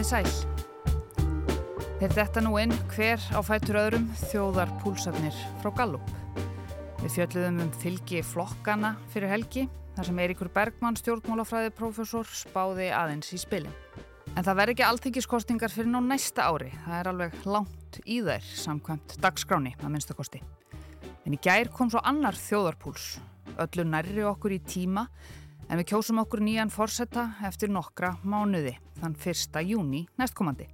Komiði sæl. Þeir detta nú inn hver á fætur öðrum þjóðar púlsarnir frá Gallup. Við fjöldluðum um fylgi flokkana fyrir helgi þar sem Eiríkur Bergmann, stjórnmálafræði profesor, spáði aðeins í spilin. En það verði ekki alltingiskostingar fyrir ná næsta ári. Það er alveg langt í þær samkvæmt dagskráni að minnstakosti. En í gær kom svo annar þjóðarpúls, öllu nærri okkur í tíma en við kjósum okkur nýjan forsetta eftir nokkra mánuði, þann 1. júni næstkomandi.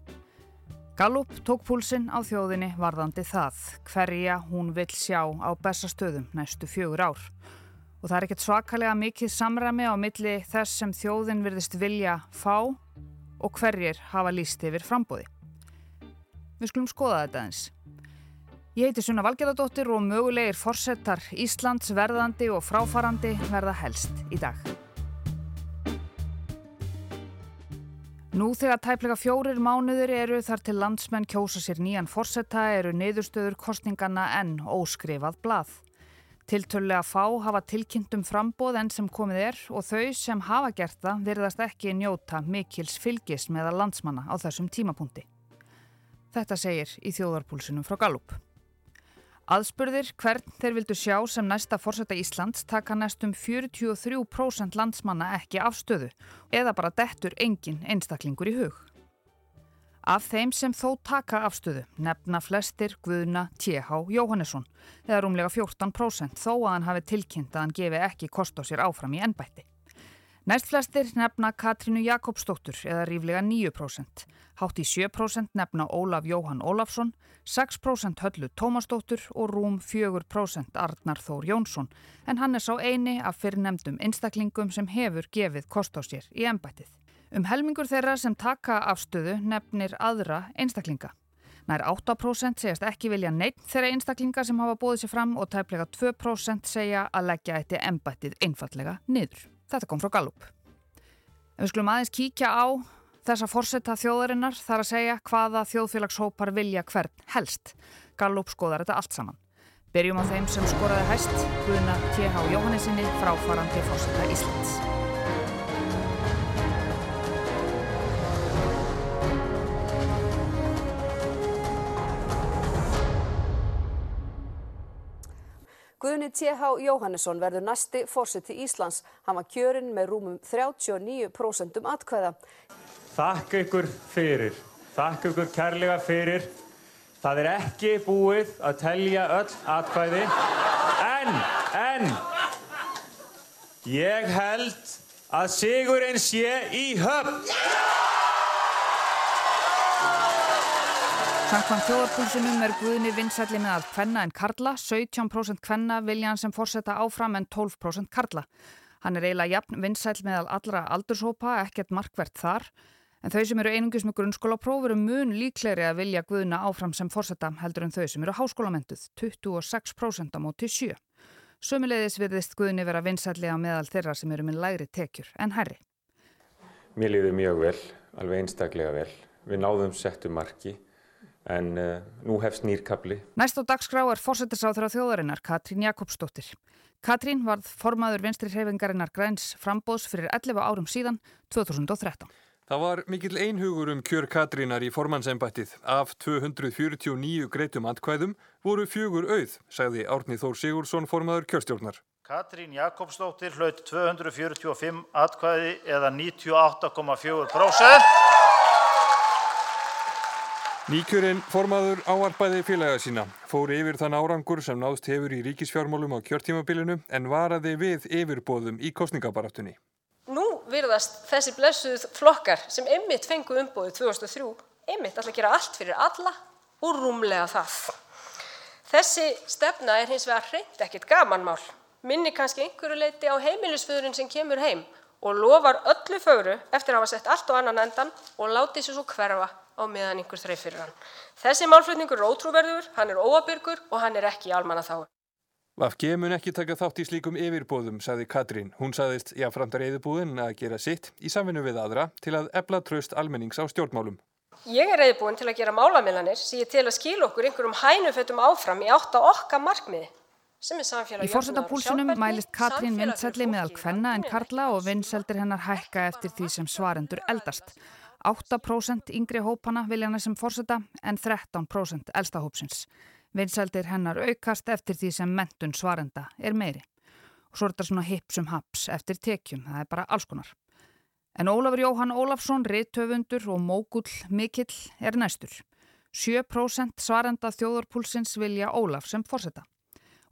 Gallup tók púlsinn á þjóðinni varðandi það, hverja hún vil sjá á bestastöðum næstu fjögur ár. Og það er ekkert svakalega mikið samræmi á milli þess sem þjóðin virðist vilja fá og hverjir hafa líst yfir frambóði. Við skulum skoða þetta eins. Ég heiti Sunna Valgerðardóttir og mögulegir forsettar Íslands verðandi og fráfarandi verða helst í dag. Nú þegar tæplega fjórir mánuður eru þar til landsmenn kjósa sér nýjan forsetta eru neyðurstöður kostninganna enn óskrifað blað. Tiltölulega fá hafa tilkynntum frambóð enn sem komið er og þau sem hafa gert það virðast ekki njóta mikils fylgis meða landsmanna á þessum tímapunkti. Þetta segir í þjóðarpúlsunum frá Gallup. Aðspurðir hvern þeir vildu sjá sem næsta fórseta Íslands taka næstum 43% landsmanna ekki afstöðu eða bara dettur engin einstaklingur í hug. Af þeim sem þó taka afstöðu nefna flestir Guðuna T.H. Jóhannesson eða rúmlega 14% þó að hann hafi tilkynnt að hann gefi ekki kost á sér áfram í ennbætti. Næst flestir nefna Katrínu Jakobsdóttur eða ríflega 9%. Hátt í 7% nefna Ólaf Jóhann Ólafsson, 6% höllu Tómasdóttur og rúm 4% Arnar Þór Jónsson. En hann er sá eini af fyrrnemdum einstaklingum sem hefur gefið kost á sér í ennbættið. Um helmingur þeirra sem taka afstöðu nefnir aðra einstaklinga. Nær 8% segjast ekki vilja neitt þeirra einstaklinga sem hafa bóðið sér fram og tæplega 2% segja að leggja eitt ennbættið einfallega niður. Þetta kom frá Gallup. Við skulum aðeins kíkja á þessa fórsetta þjóðarinnar þar að segja hvaða þjóðfélagshópar vilja hvern helst. Gallup skoðar þetta allt saman. Byrjum á þeim sem skoraði hæst, Guðna T.H. Jóhannesinni fráfarandi fórsetta Íslands. Guðni T.H. Jóhannesson verður næsti fórseti Íslands. Hann var kjörinn með rúmum 39% atkvæða. Þakk ykkur fyrir. Þakk ykkur kærlega fyrir. Það er ekki búið að telja öll atkvæði. En, en, ég held að sigurinn sé í höfn. Samkvæmt þjóðarpúlsunum er Guðni vinsætli með að kvenna en karla, 17% kvenna vilja hann sem fórsetta áfram en 12% karla. Hann er eiginlega jafn vinsætl með allra aldurshópa, ekkert markvert þar, en þau sem eru einungis með grunnskólapróf eru mun líklegri að vilja Guðna áfram sem fórsetta heldur en þau sem eru háskólamentuð, 26% á móti 7. Sömulegðis virðist Guðni vera vinsætli á meðal þeirra sem eru með lægri tekjur en herri. Mér líður mjög vel, alveg einstaklega vel. Við náðum settu marki en uh, nú hefst nýrkabli. Næst á dagskrá er fórsettisáþur á þjóðarinnar Katrín Jakobsdóttir. Katrín varð formaður vinstri hreyfingarinnar Græns frambóðs fyrir 11 árum síðan 2013. Það var mikill einhugur um kjör Katrínar í formannsembættið. Af 249 greitum atkvæðum voru fjögur auð, sagði Árni Þór Sigursson formaður kjörstjórnar. Katrín Jakobsdóttir hlaut 245 atkvæði eða 98,4%. Nýkjörinn formaður áarpaði félaga sína, fór yfir þann árangur sem náðst hefur í ríkisfjármálum á kjörtímabilinu en varaði við yfirbóðum í kostningabaráttunni. Nú virðast þessi blessuð flokkar sem einmitt fengu umbóðu 2003, einmitt alltaf gera allt fyrir alla og rúmlega það. Þessi stefna er hins vegar hreint ekkit gamanmál, minni kannski einhverju leiti á heimilisföðurinn sem kemur heim og lofar öllu fögru eftir að hafa sett allt og annan endan og láti sér svo hverfa á meðan einhver þreif fyrir hann. Þessi málflutningur er ótrúverður, hann er óabyrgur og hann er ekki í almanna þá. VFG mun ekki taka þátt í slíkum yfirbóðum, sagði Katrín. Hún sagðist jáframdar eðibúðin að gera sitt í samvinnu við aðra til að ebla tröst almennings á stjórnmálum. Ég er eðibúin til að gera málamilanir sem ég til að skila okkur einhverjum hænufötum áfram í átt á okka markmiði. Í fórsetapúlsunum mælist Katrín vinsælli meðal kvenna en Karla og vinseldir hennar hækka eftir því sem svarendur eldast. 8% yngri hópana vilja hana sem fórseta en 13% elsta hópsins. Vinsældir hennar aukast eftir því sem mentun svarenda er meiri. Og svo er þetta svona hipsum haps eftir tekjum, það er bara alls konar. En Ólafur Jóhann Ólafsson, riðtöfundur og mógull mikill er næstur. 7% svarenda þjóðarpúlsins vilja Ólaf sem fórseta.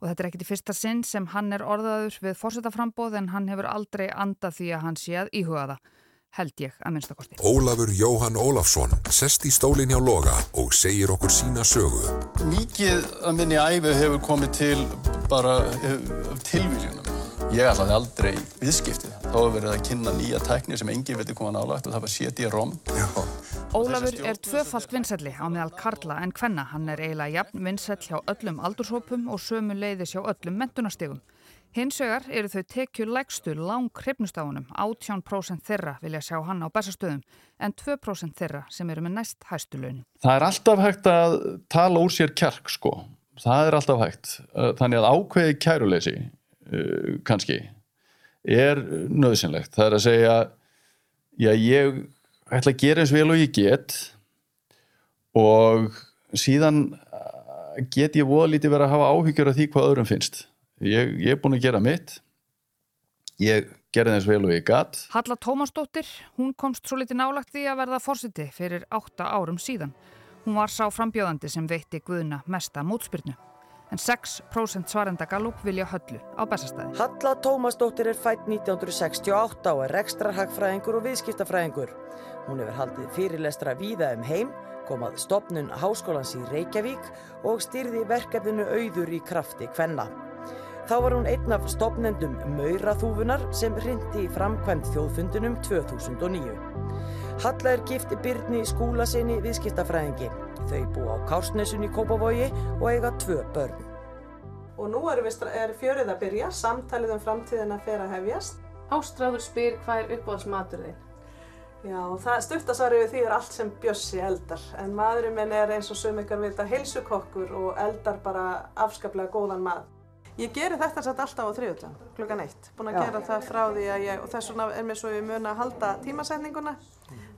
Og þetta er ekkit í fyrsta sinn sem hann er orðaður við fórsetaframbóð en hann hefur aldrei andað því að hann sé að íhuga það held ég að minnstakosti. Ólafur Jóhann Ólafsson sest í stólinn hjá Loga og segir okkur sína sögu. Mikið að minni æfi hefur komið til bara tilvíljunum. Ég ætlaði aldrei viðskiptið. Þá hefur verið að kynna nýja tækni sem enginn veitir koma nálagt og það var CD-ROM. Ólafur er tvöfalt vinsælli á meðal Karla en Kvenna. Hann er eiginlega jafn vinsæll hjá öllum aldurshópum og sömu leiðis hjá öllum mentunastegum. Hinsvegar eru þau tekju lægstu lang hrifnustafunum, 18% þeirra vilja sjá hann á bestastöðum en 2% þeirra sem eru með næst hæstu launin. Það er alltaf hægt að tala úr sér kjark sko, það er alltaf hægt. Þannig að ákveði kæruleysi kannski er nöðsynlegt. Það er að segja, já ég ætla að gera eins vel og ég get og síðan get ég voða lítið verið að hafa áhyggjur af því hvað öðrum finnst. Ég, ég er búin að gera mitt. Ég gerði þess vel og ég gatt Halla Tómasdóttir, hún komst svo litið nálagt því að verða fórsiti fyrir 8 árum síðan. Hún var sá frambjóðandi sem veitti Guðuna mesta mótspyrnu en 6% svarenda Gallup vilja höllu á bestastæði. Halla Tómasdóttir er fætt 1968 og er rekstrarhagfræðingur og viðskiptafræðingur. Hún hefur haldið fyrirlestra víða um heim, komað stopnun háskólans í Reykjavík og styrði verkefninu auður í krafti kvenna. Þá var hún einn af stopnendum Mauraþúfunar sem hrindi í framkvæmt þjóðfundunum 2009. Halla er gifti Byrni skúlasinni viðskiptafræðingi. Þau bú á Kársnesun í Kópavogi og eiga tvö börn. Og nú er, er fjörið að byrja, samtalið um framtíðina fer að hefjast. Ástráður spyr hvað er uppáhaldsmaturðinn? Já, það stuttasvarið við því er allt sem Bjössi eldar. En maðurinn minn er eins og sum ykkar vita heilsukokkur og eldar bara afskaplega góðan mat. Ég gerir þetta satt alltaf á þriðutan, klukkan eitt. Búin að Já. gera það frá því að ég, og þess vegna er mér svo ég mun að halda tímasetninguna.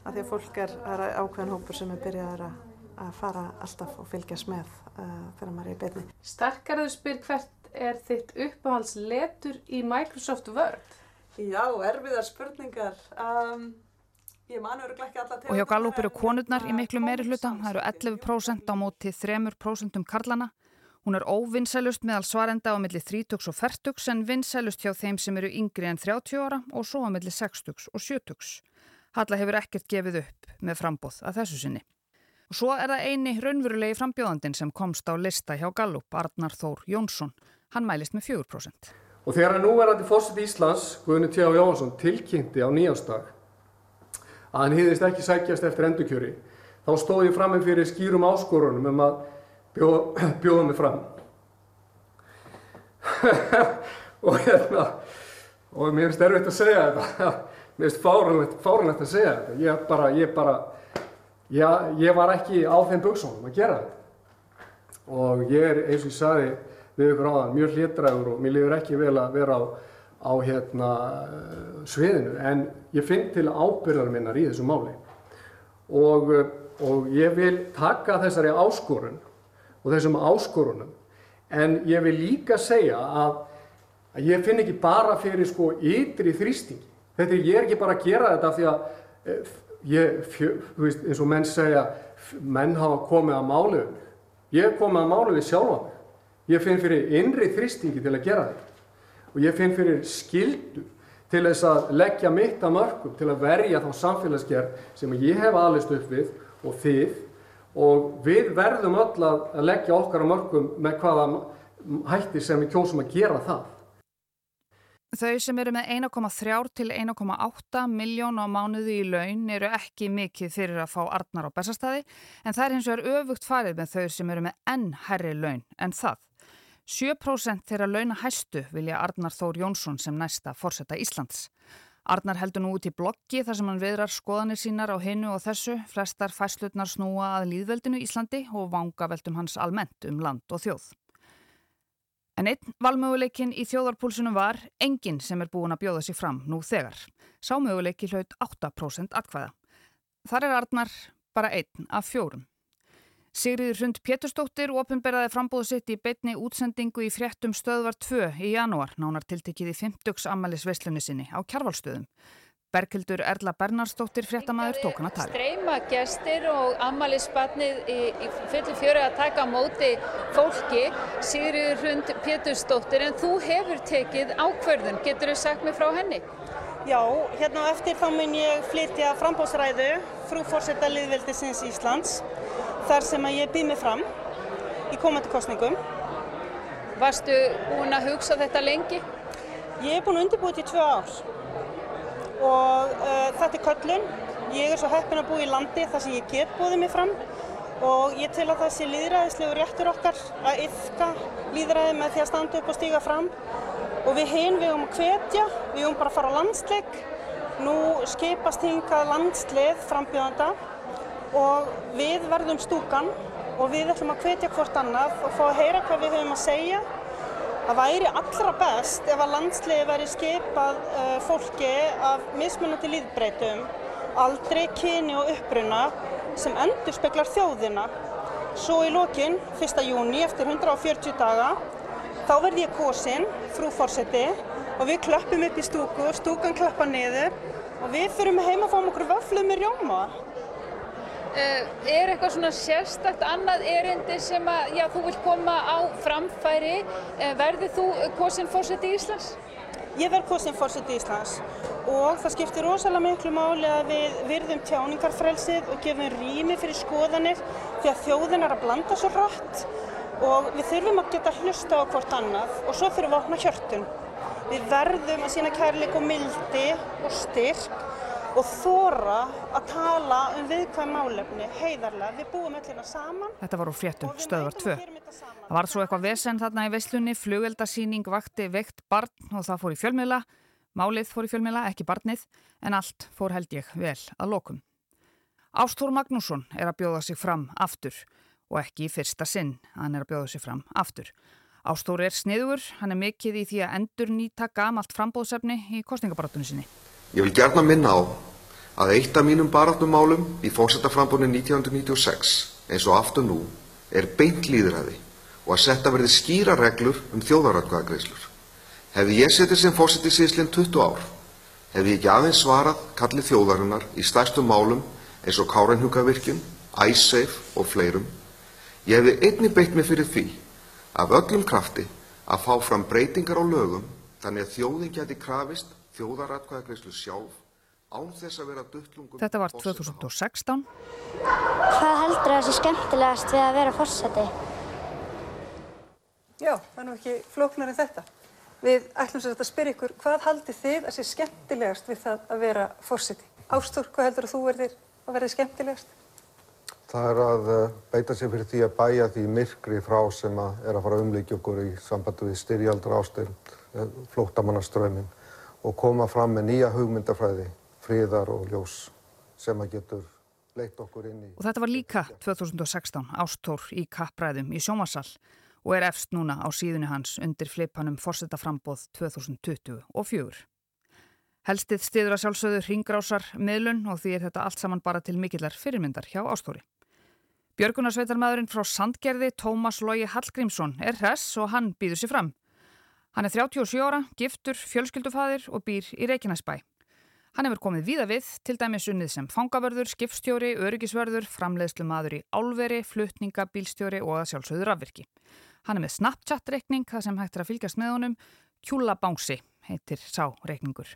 Af því að fólk er, er ákveðin hópur sem er byrjaður að, að fara alltaf og fylgjast með uh, þegar maður er í byrni. Starkarðu spyr hvert er þitt uppáhaldsletur í Microsoft Word? Já, erfiðar spurningar. Um, og hjá Gallup eru konurnar í miklu meiri hluta, það eru 11% á móti 3% karlana Hún er óvinnsælust meðal svarenda á milli 30 og 40 en vinnsælust hjá þeim sem eru yngri en 30 ára og svo á milli 60 og 70. Halla hefur ekkert gefið upp með frambóð að þessu sinni. Og svo er það eini raunverulegi frambjóðandin sem komst á lista hjá Gallup, Arnar Þór Jónsson. Hann mælist með 4%. Og þegar að núverandi fósitt Íslands, Guðinu T. Jónsson, tilkynnti á nýjástag að hann hýðist ekki sækjast eftir endurkjöri, þá stóði fram með fyrir skýrum áskorunum um að bjóða, bjóða mig fram og hérna og mér finnst erfitt að segja þetta mér finnst fáranlegt að segja þetta ég bara, ég bara já, ég var ekki á þeim buksónum að gera þetta og ég er eins og ég sagði við ykkur áðan mjög hlitræður og mér lifur ekki vel að vera á, á hérna sviðinu en ég finn til ábyrðar minnar í þessu máli og, og ég vil taka þessari áskorun og þessum áskorunum. En ég vil líka segja að, að ég finn ekki bara fyrir sko ytri þrýstingi. Þetta er, ég er ekki bara að gera þetta því að, eh, ég, fjö, veist, eins og menn segja, menn hafa komið að málu um mig. Ég hef komið að málu við sjálfa mig. Ég finn fyrir innri þrýstingi til að gera þetta. Og ég finn fyrir skildu til þess að leggja mitt að mörgum, til að verja þá samfélagsgerð sem ég hef aðlist upp við og þið og við verðum öll að leggja okkar á mörgum með hvaða hætti sem við kjósum að gera það. Þau sem eru með 1,3 til 1,8 miljón á mánuði í laun eru ekki mikið fyrir að fá artnar á bestastæði en það er hins vegar öfugt farið með þau sem eru með enn herri laun en það. 7% þeirra launa hæstu vilja Arnar Þór Jónsson sem næsta fórsetta Íslands. Arnar heldur nú út í bloggi þar sem hann viðrar skoðanir sínar á hinnu og þessu. Flestar fæslutnar snúa að líðveldinu Íslandi og vanga veldum hans almennt um land og þjóð. En einn valmöguleikin í þjóðarpúlsunum var enginn sem er búin að bjóða sér fram nú þegar. Sámöguleiki hlaut 8% atkvæða. Þar er Arnar bara einn af fjórum. Sigriður Hrund Pétursdóttir ofinberðaði frambóðu sitt í beitni útsendingu í fréttum stöðvar 2 í janúar, nánar tiltekið í 50. ammælis veslunni sinni á kjarvalstöðum. Berghildur Erla Bernardsdóttir fréttamaður tók hann að tala. Streyma gestir og ammælisbarnið í, í fullu fjöru að taka á móti fólki, Sigriður Hrund Pétursdóttir, en þú hefur tekið ákverðun. Getur þú sagt mig frá henni? Já, hérna á eftir þá mun ég flytja frambóðsræðu frú fórsetta liðveldisins Íslands þar sem að ég býð mig fram í komandi kostningum. Varstu búin að hugsa þetta lengi? Ég er búin að undirbúið til tvö ár og uh, þetta er köllun. Ég er svo heppin að búa í landi þar sem ég get búið mig fram og ég tel að það sé líðræðislegu réttur okkar að yfka líðræði með því að standa upp og stíga fram og við hinn við um að hvetja, við um bara að fara á landsleik. Nú skipast hingað landslið frambjöðanda og við verðum stúkan og við ætlum að hvetja hvort annað og fá að heyra hvað við höfum að segja. Það væri allra best ef að landsliði væri skipað uh, fólki af mismunandi líðbreytum, aldrei, kyni og uppruna sem endur speklar þjóðina. Svo í lokin, 1. júni, eftir 140 daga, þá verð ég kosinn, frú fórseti, og við klöppum upp í stúku og stúkan klöppar niður og við fyrum heim að fáum okkur vöflu með rjóma. Uh, er eitthvað svona sérstakt annað erindi sem að já, þú vil koma á framfæri? Uh, verður þú kosinn fórseti Íslands? Ég verð kosinn fórseti Íslands og það skiptir rosalega miklu máli að við virðum tjáningarfrelsið og gefum rými fyrir skoðanir því að þjóðin er að blanda svo rætt og við þurfum að geta hlusta á hvort annað og svo þurfum við að opna hjörtun. Við verðum að sína kærleik og mildi og styrk og þóra að tala um viðkvæm málefni heiðarlega. Við búum öll hérna saman. Þetta var úr fréttum, stöðvar 2. Það var svo eitthvað vesen þarna í veislunni, flugeldasýning vakti veikt barn og það fór í fjölmiðla. Málið fór í fjölmiðla, ekki barnið, en allt fór held ég vel að lokum. Ástór Magnússon er að bjóða sig fram aftur og ekki í fyrsta sinn hann er að bjóða sig fram aftur. Ástór er sniður, hann er mikið í því að endur nýta gamalt frambóðsefni í kostningabarátunni sinni. Ég vil gerna minna á að eitt af mínum baráttumálum í fórsættaframbunni 1996, eins og aftur nú, er beint líðræði og að setja verði skýra reglur um þjóðaratkvæðagreislur. Hefði ég setið sem fórsætti síðslinn 20 ár, hefði ég ekki aðeins svarað kallið þjóðarinnar í stærstum málum eins og Kárenhugavirkjum, Æsseif og fleirum. Ég hefði einni beitt mig fyrir því af öllum krafti að fá fram breytingar á lögum þannig að þjóðin geti krafist þjóðaratkvæðagreyslu sjálf án þess að vera duttlungum Þetta var 2016. Hvað heldur það sé skemmtilegast við að vera fórseti? Já, það er nú ekki flóknar en þetta. Við ætlum sér að spyrja ykkur, hvað haldið þið að sé skemmtilegast við það að vera fórseti? Ástór, hvað heldur þú verðir að verði skemmtilegast? Það er að eh, beita sér fyrir því að bæja því myrkri frá sem að er að fara umleikja okkur í sambandi við styrjaldra ástund, eh, flóttamannaströmmin og koma fram með nýja hugmyndafræði, fríðar og ljós sem að getur leitt okkur inn í... Og þetta var líka 2016 ástór í kappræðum í sjómasall og er efst núna á síðunni hans undir flipanum Forsetaframbóð 2024. Helstið stiður að sjálfsögðu ringgrásar miðlun og því er þetta allt saman bara til mikillar fyrirmyndar hjá ástóri. Björgunarsveitarmæðurinn frá Sandgerði, Tómas Lógi Hallgrímsson, er hress og hann býður sér fram. Hann er 37 ára, giftur, fjölskyldufadir og býr í Reykjanæsbæ. Hann hefur komið víða við, til dæmis unnið sem fangavörður, skipstjóri, öryggisvörður, framleiðslu maður í álveri, flutninga, bílstjóri og að sjálfsögður afvirki. Hann er með Snapchat-reikning, það sem hægt er að fylgjast með honum, Kjúlabánsi heitir sá reikningur.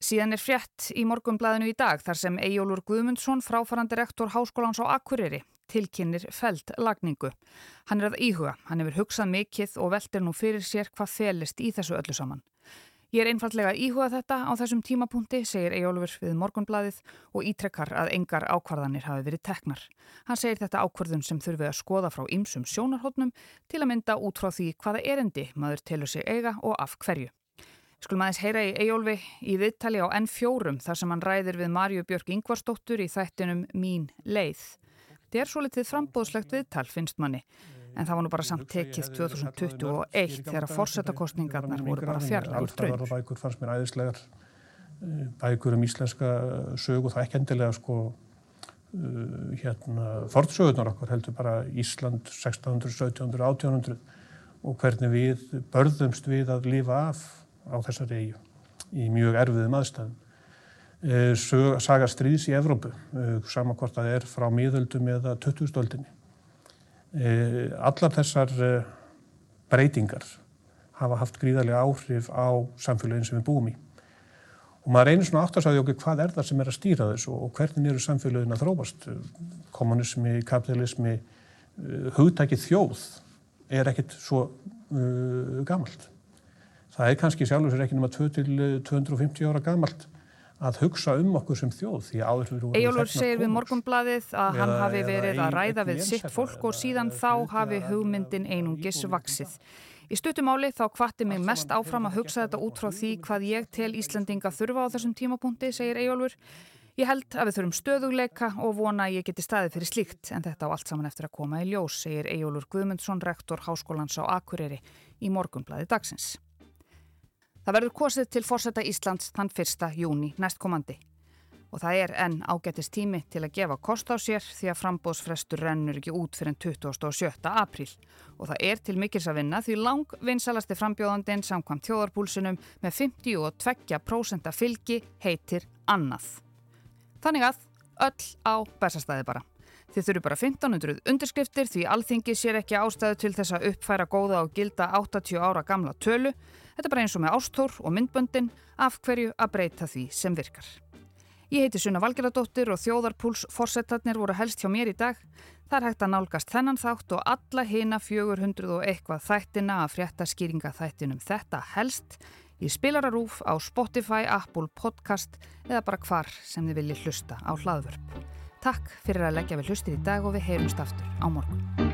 Síðan er frétt í morgumblæðinu í dag þar sem Ejólur Guðmundsson, fráfarandi rektor Háskólans á Akureyri, tilkynir feld lagningu. Hann er að íhuga, hann hefur hugsað mikill og veldir nú fyrir sér hvað felist í þessu öllu saman. Ég er einfallega að íhuga þetta á þessum tímapunkti, segir Ejólfur við morgunblæðið og ítrekkar að engar ákvarðanir hafi verið teknar. Hann segir þetta ákvarðun sem þurfi að skoða frá ymsum sjónarhóttnum til að mynda út frá því hvaða erendi maður telur sig eiga og af hverju. Skulum aðeins heyra í Ejólfi í viðtali á N4 þar sem hann ræðir við Marju Björk Ingvarsdóttur í þættinum Mín leið. Þetta er svo litið frambóðslegt viðtal finnst manni en það var nú bara samt tekið 2021 þegar fórsetakostningarnar voru bara fjarlagur draun. Bækur fannst mér æðislegar bækur um íslenska sögu, það ekki endilega sko hérna fornsögurnar okkar heldur bara Ísland 1600, 1700, 1800 og hvernig við börðumst við að lifa af á þessari eigu í mjög erfiðum aðstæðum. Saga stríðs í Evrópu, saman hvort það er frá miðöldum eða 2000-öldinni. Allar þessar breytingar hafa haft gríðarlega áhrif á samfélagin sem við búum í. Og maður reynir svona átt að sagja okkur hvað er það sem er að stýra þessu og hvernig eru samfélagin að þróast. Kommunismi, kapitalismi, hugtækið þjóð er ekkit svo uh, gamalt. Það er kannski sjálfur sér ekki nema 2-250 ára gamalt að hugsa um okkur sem þjóð því áður við vorum Ejólfur segir við morgunbladið að hann hafi verið að ræða við sitt fólk og síðan þá hafi hugmyndin einungis vaksið. Í stuttumáli þá hvatti mig mest áfram að hugsa þetta út frá því hvað ég tel Íslandinga þurfa á þessum tímapunkti, segir Ejólfur. Ég held að við þurfum stöðugleika og vona að ég geti staðið fyrir slíkt en þetta á allt saman eftir að koma í ljós, segir Ejólfur Guðmundsson, rektor Háskólans á Akureyri í morgunblæði dagsins. Það verður kosið til fórsetta Íslands þann 1. júni næstkomandi og það er enn ágættist tími til að gefa kost á sér því að frambóðsfrestur rennur ekki út fyrir 27. apríl og það er til mikils að vinna því lang vinsalasti frambjóðandin samkvæmt þjóðarpúlsunum með 52% fylgi heitir annað. Þannig að öll á besastæði bara. Þið þurfu bara 1500 undirskriftir því alþingi sér ekki ástæðu til þess að uppfæra góða og gilda 80 ára gamla tölu. Þetta er bara eins og með ástór og myndböndin af hverju að breyta því sem virkar. Ég heiti Sunna Valgeradóttir og þjóðarpúls fórsetarnir voru helst hjá mér í dag. Það er hægt að nálgast þennan þátt og alla hina 400 og eitthvað þættina að frétta skýringa þættinum þetta helst í spilararúf á Spotify, Apple Podcast eða bara hvar sem þið viljið hlusta á hlaðvörp. Takk fyrir að leggja við hlustir í dag og við heyrumst aftur á morgun.